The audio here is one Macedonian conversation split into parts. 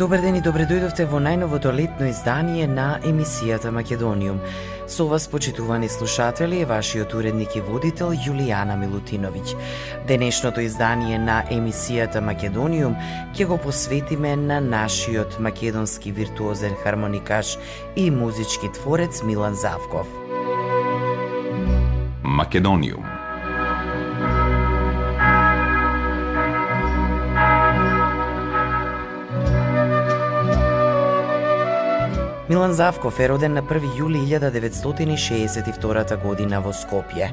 Добар ден и добре дојдовте во најновото летно издание на емисијата Македониум. Со вас, почитувани слушатели, е вашиот уредник и водител Јулијана Милутиновиќ. Денешното издание на емисијата Македониум ќе го посветиме на нашиот македонски виртуозен хармоникаш и музички творец Милан Завков. Македониум Милан Завков е роден на 1 јули 1962 година во Скопје.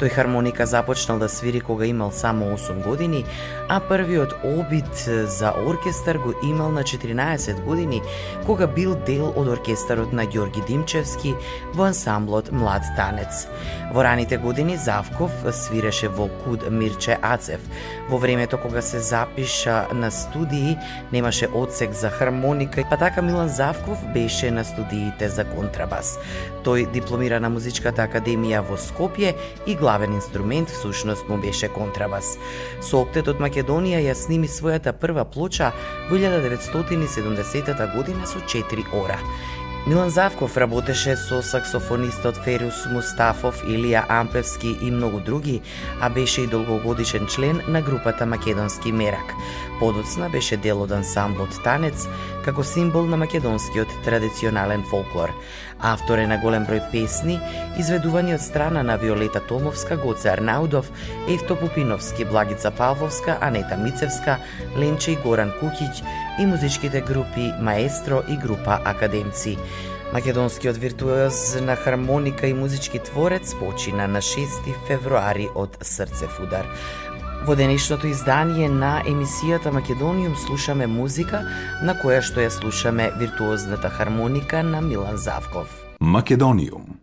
Тој хармоника започнал да свири кога имал само 8 години, а првиот обид за оркестар го имал на 14 години, кога бил дел од оркестарот на Ѓорги Димчевски во ансамблот Млад танец. Во раните години Завков свиреше во Куд Мирче Ацев. Во времето кога се запиша на студии, немаше одсек за хармоника, па така Милан Завков беше на на студиите за контрабас. Тој дипломира на Музичката академија во Скопје и главен инструмент всушност му беше контрабас. Со Октет од Македонија ја сними својата прва плоча во 1970 година со 4 ора. Милан Завков работеше со саксофонистот Ферус Мустафов, Илија Ампевски и многу други, а беше и долгогодишен член на групата Македонски мерак. Подоцна беше дел од ансамблот Танец, како символ на македонскиот традиционален фолклор. Автор е на голем број песни, изведувани од страна на Виолета Томовска, Гоце Арнаудов, Евто Пупиновски, Благица Павловска, Анета Мицевска, Ленче и Горан Кукиќ и музичките групи Маестро и група Академци. Македонскиот виртуоз на хармоника и музички творец почина на 6 февруари од срцев удар. Во денешното издание на емисијата Македониум слушаме музика на која што ја слушаме виртуозната хармоника на Милан Завков. Македониум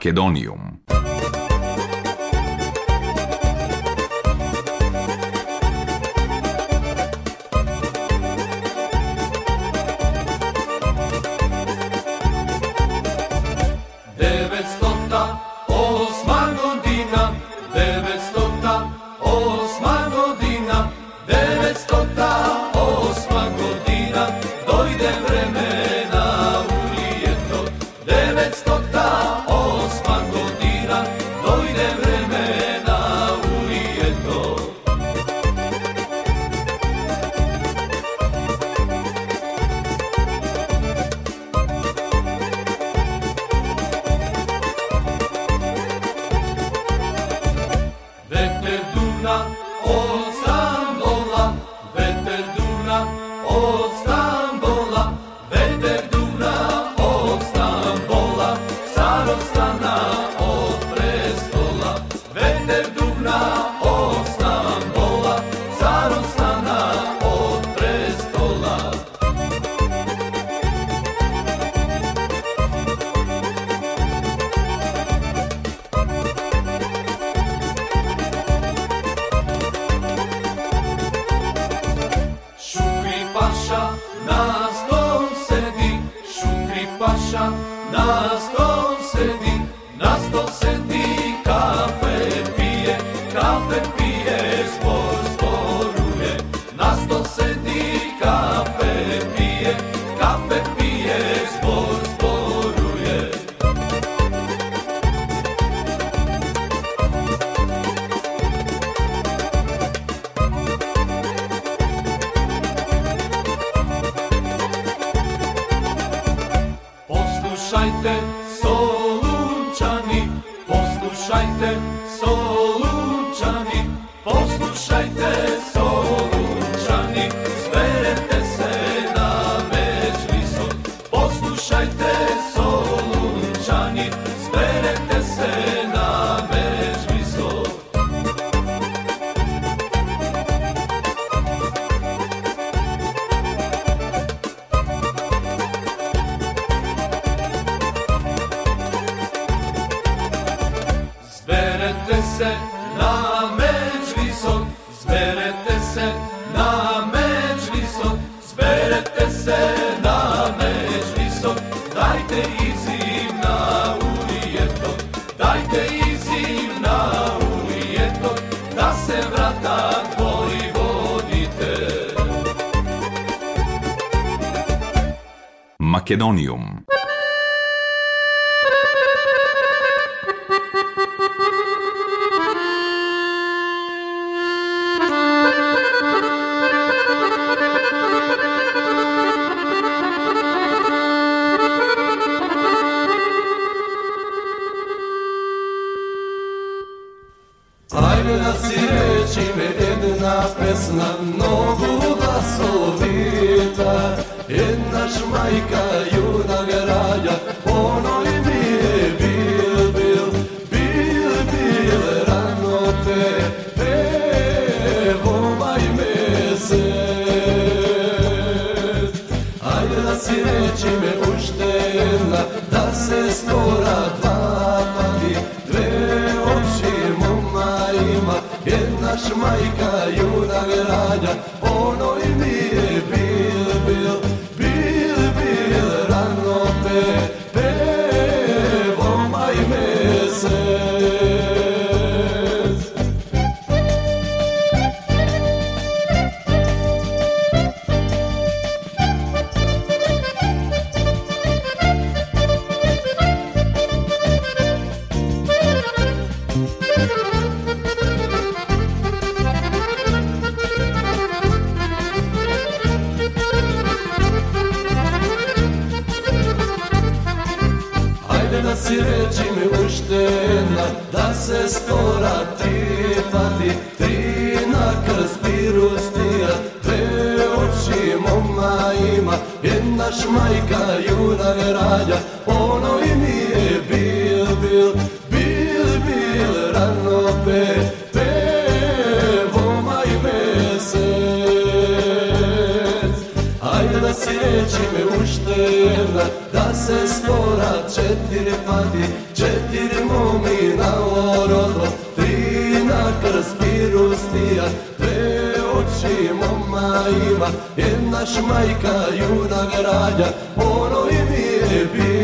Македониум. Old style. Македониум. Еднаш našim omlajima Jer naš majka junave rađa Ono i mi je bil, bil, bil, bil Rano pe, pe, voma i mesec. Ajde da sjeći me ušte jedna Da se spora četiri pati Četiri momi na orodlo Tri na krspiru stija majka ima, jedna šmajka juna radja, ono im je bilo.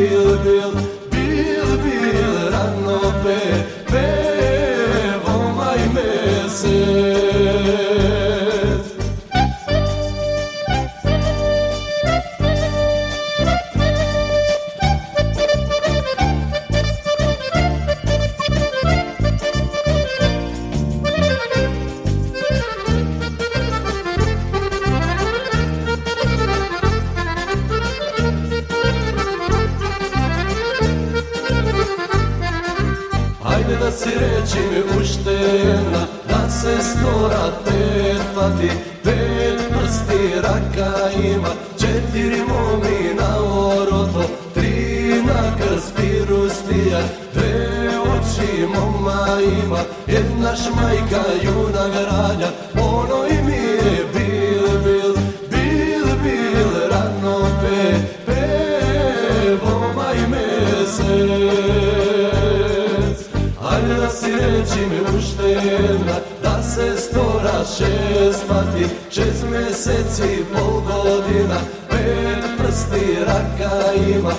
naš majka juna granja, ono i mi je bil, bil, bil, bil, rano pe, pe, voma i mesec. Ajde da si reći mi uštena, da se stora šest pati, šest meseci, pol godina, pet prsti raka ima,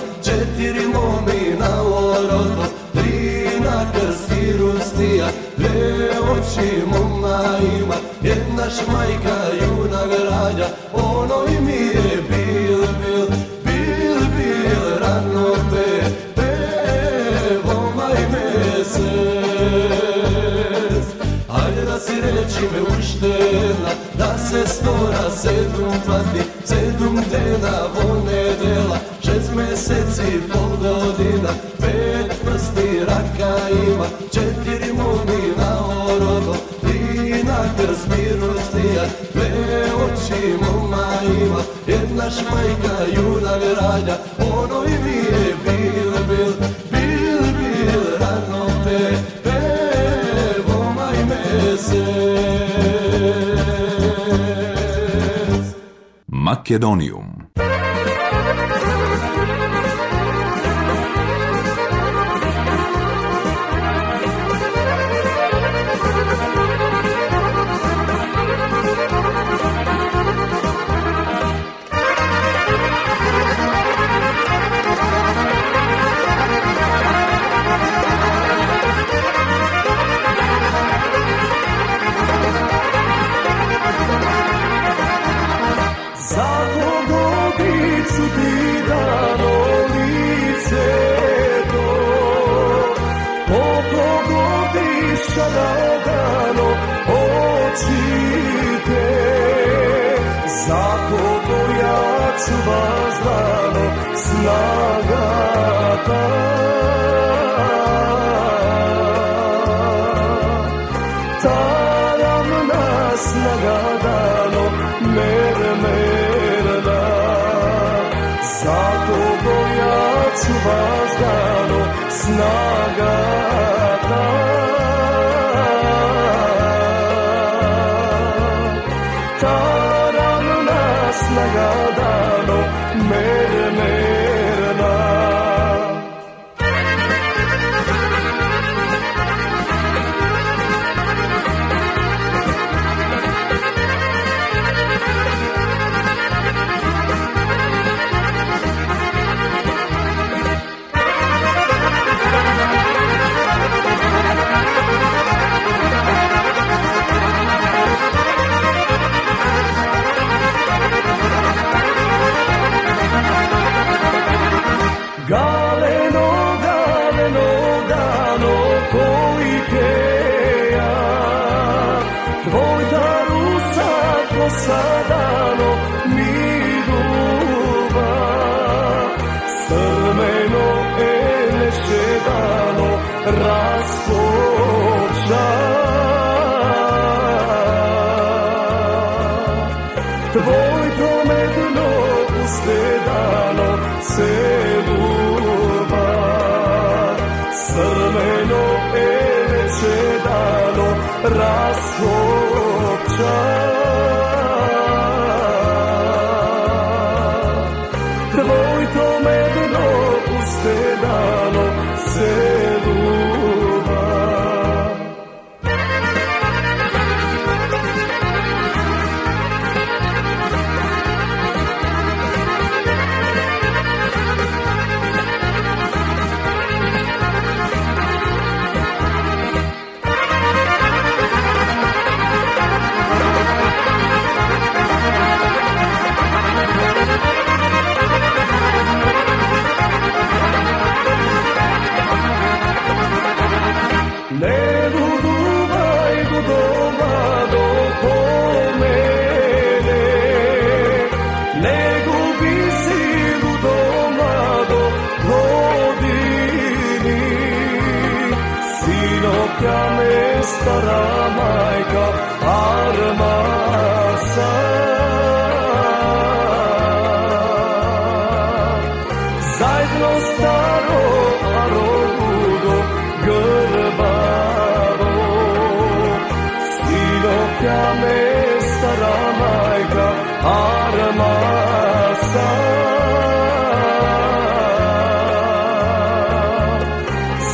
makar sirostija Le oči moma ima. Jedna šmajka juna granja Ono i mi je bil, bil Bil, bil, rano pe Pevo maj mesec Ajde da si reći me uštena Da se stora sedum plati Sedum dena vone dela Šest meseci, pol godina Pet prsti рака има, четири муми на ороко, три на крсмиру стијат, две очи мума има, еднаш мајка јуда ви оно и ми е бил, бил, бил, бил, рано пе, пе, во мај месец. Македониум. stano snaga. sadano miruva srmeno ele shedano ra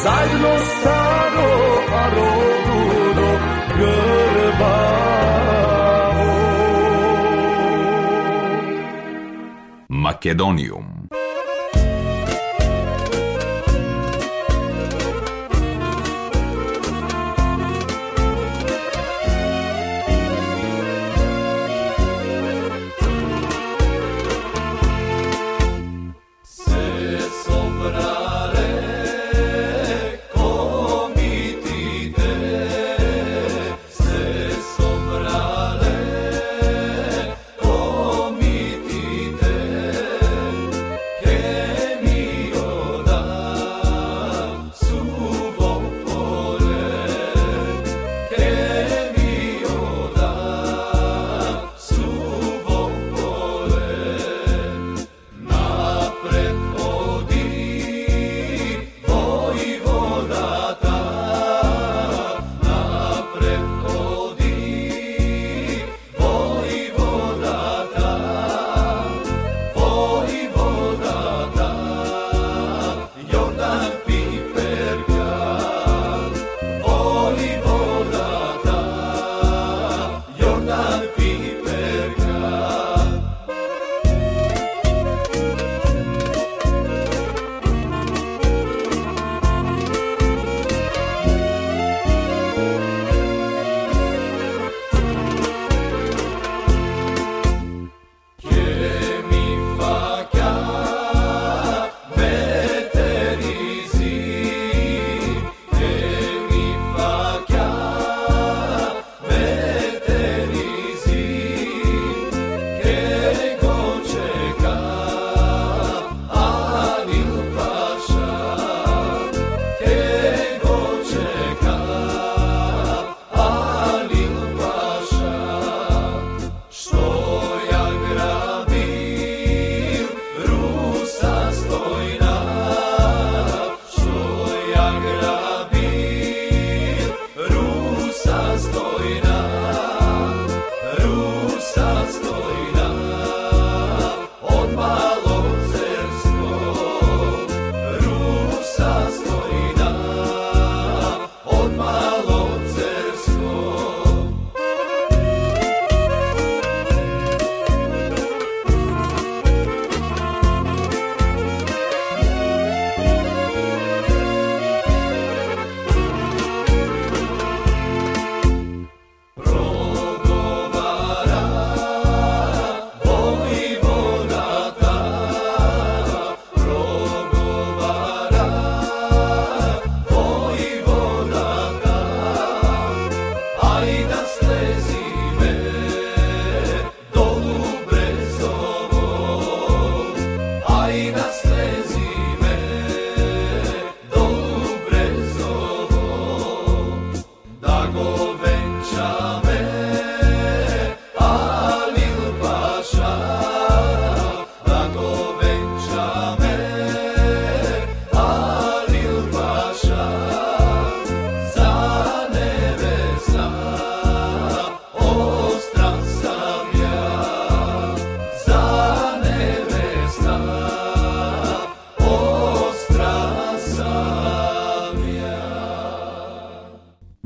zajedno staro, a roguno. Makedonijum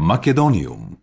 Македониум.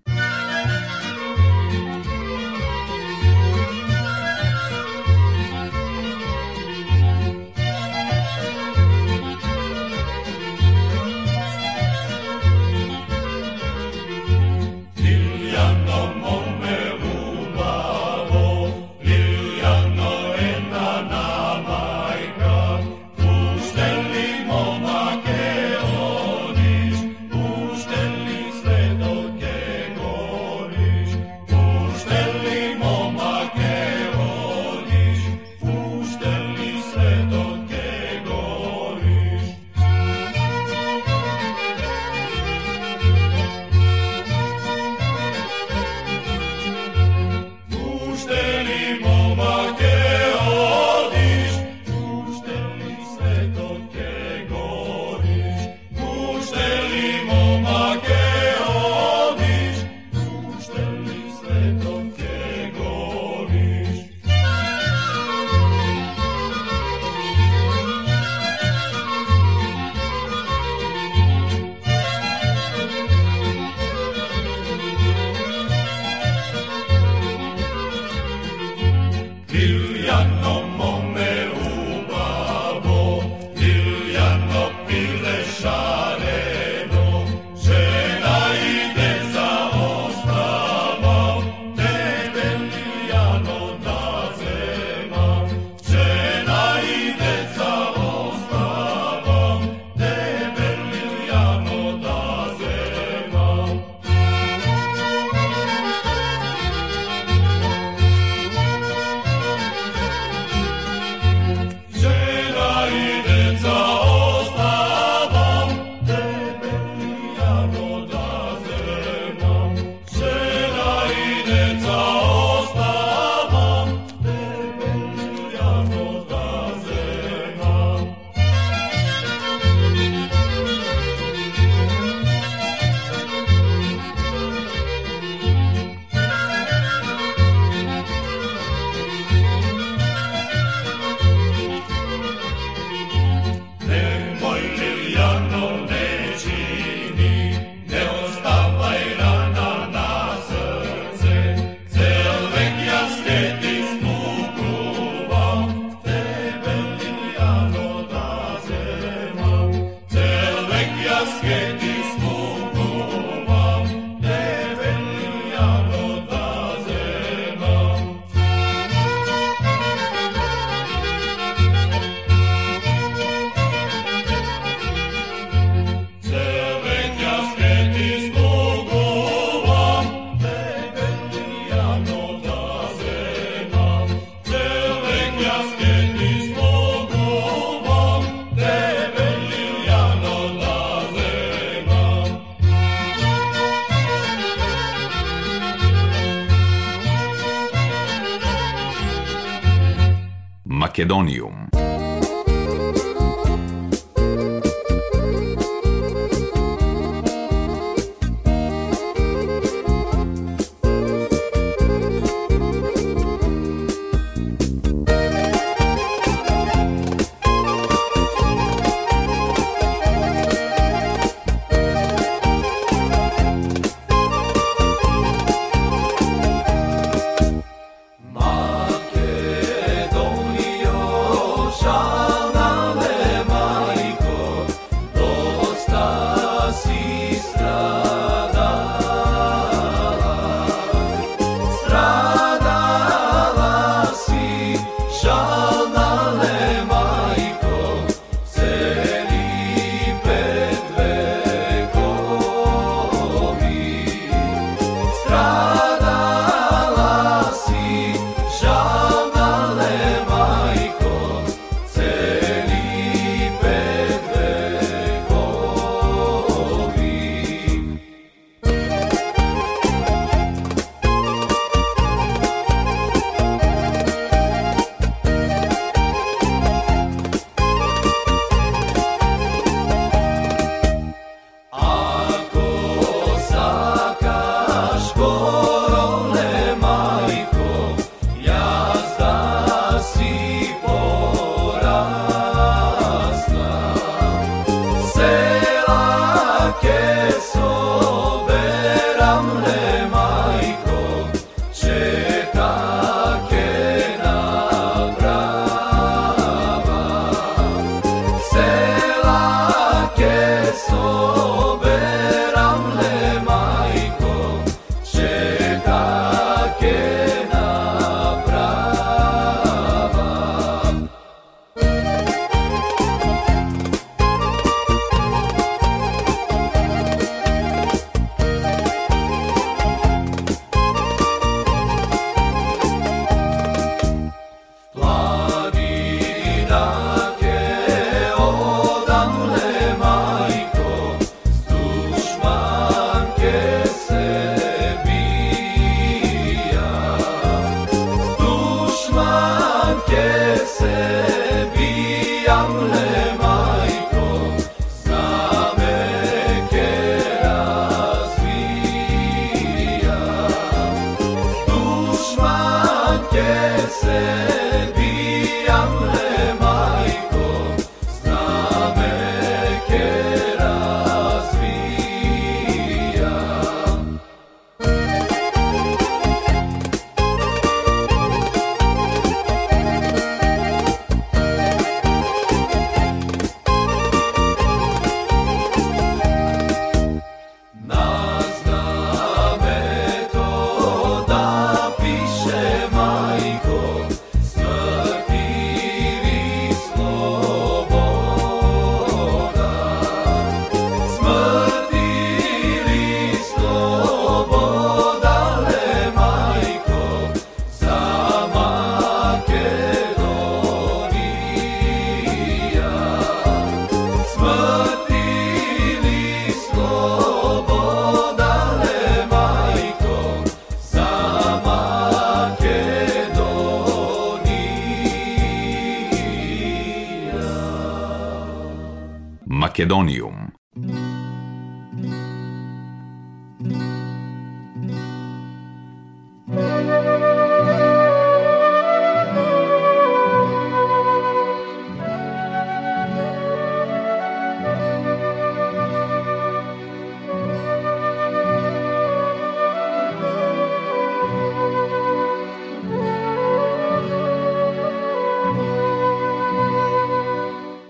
Македониум.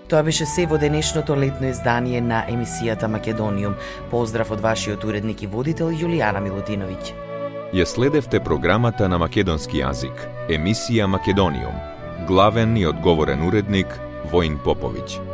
Тоа беше се во денешното летно издание на емисијата Македониум. Поздрав од вашиот уредник и водител Јулијана Милутиновиќ. Ја следевте програмата на македонски јазик, емисија Македониум. Главен и одговорен уредник Воин Поповиќ.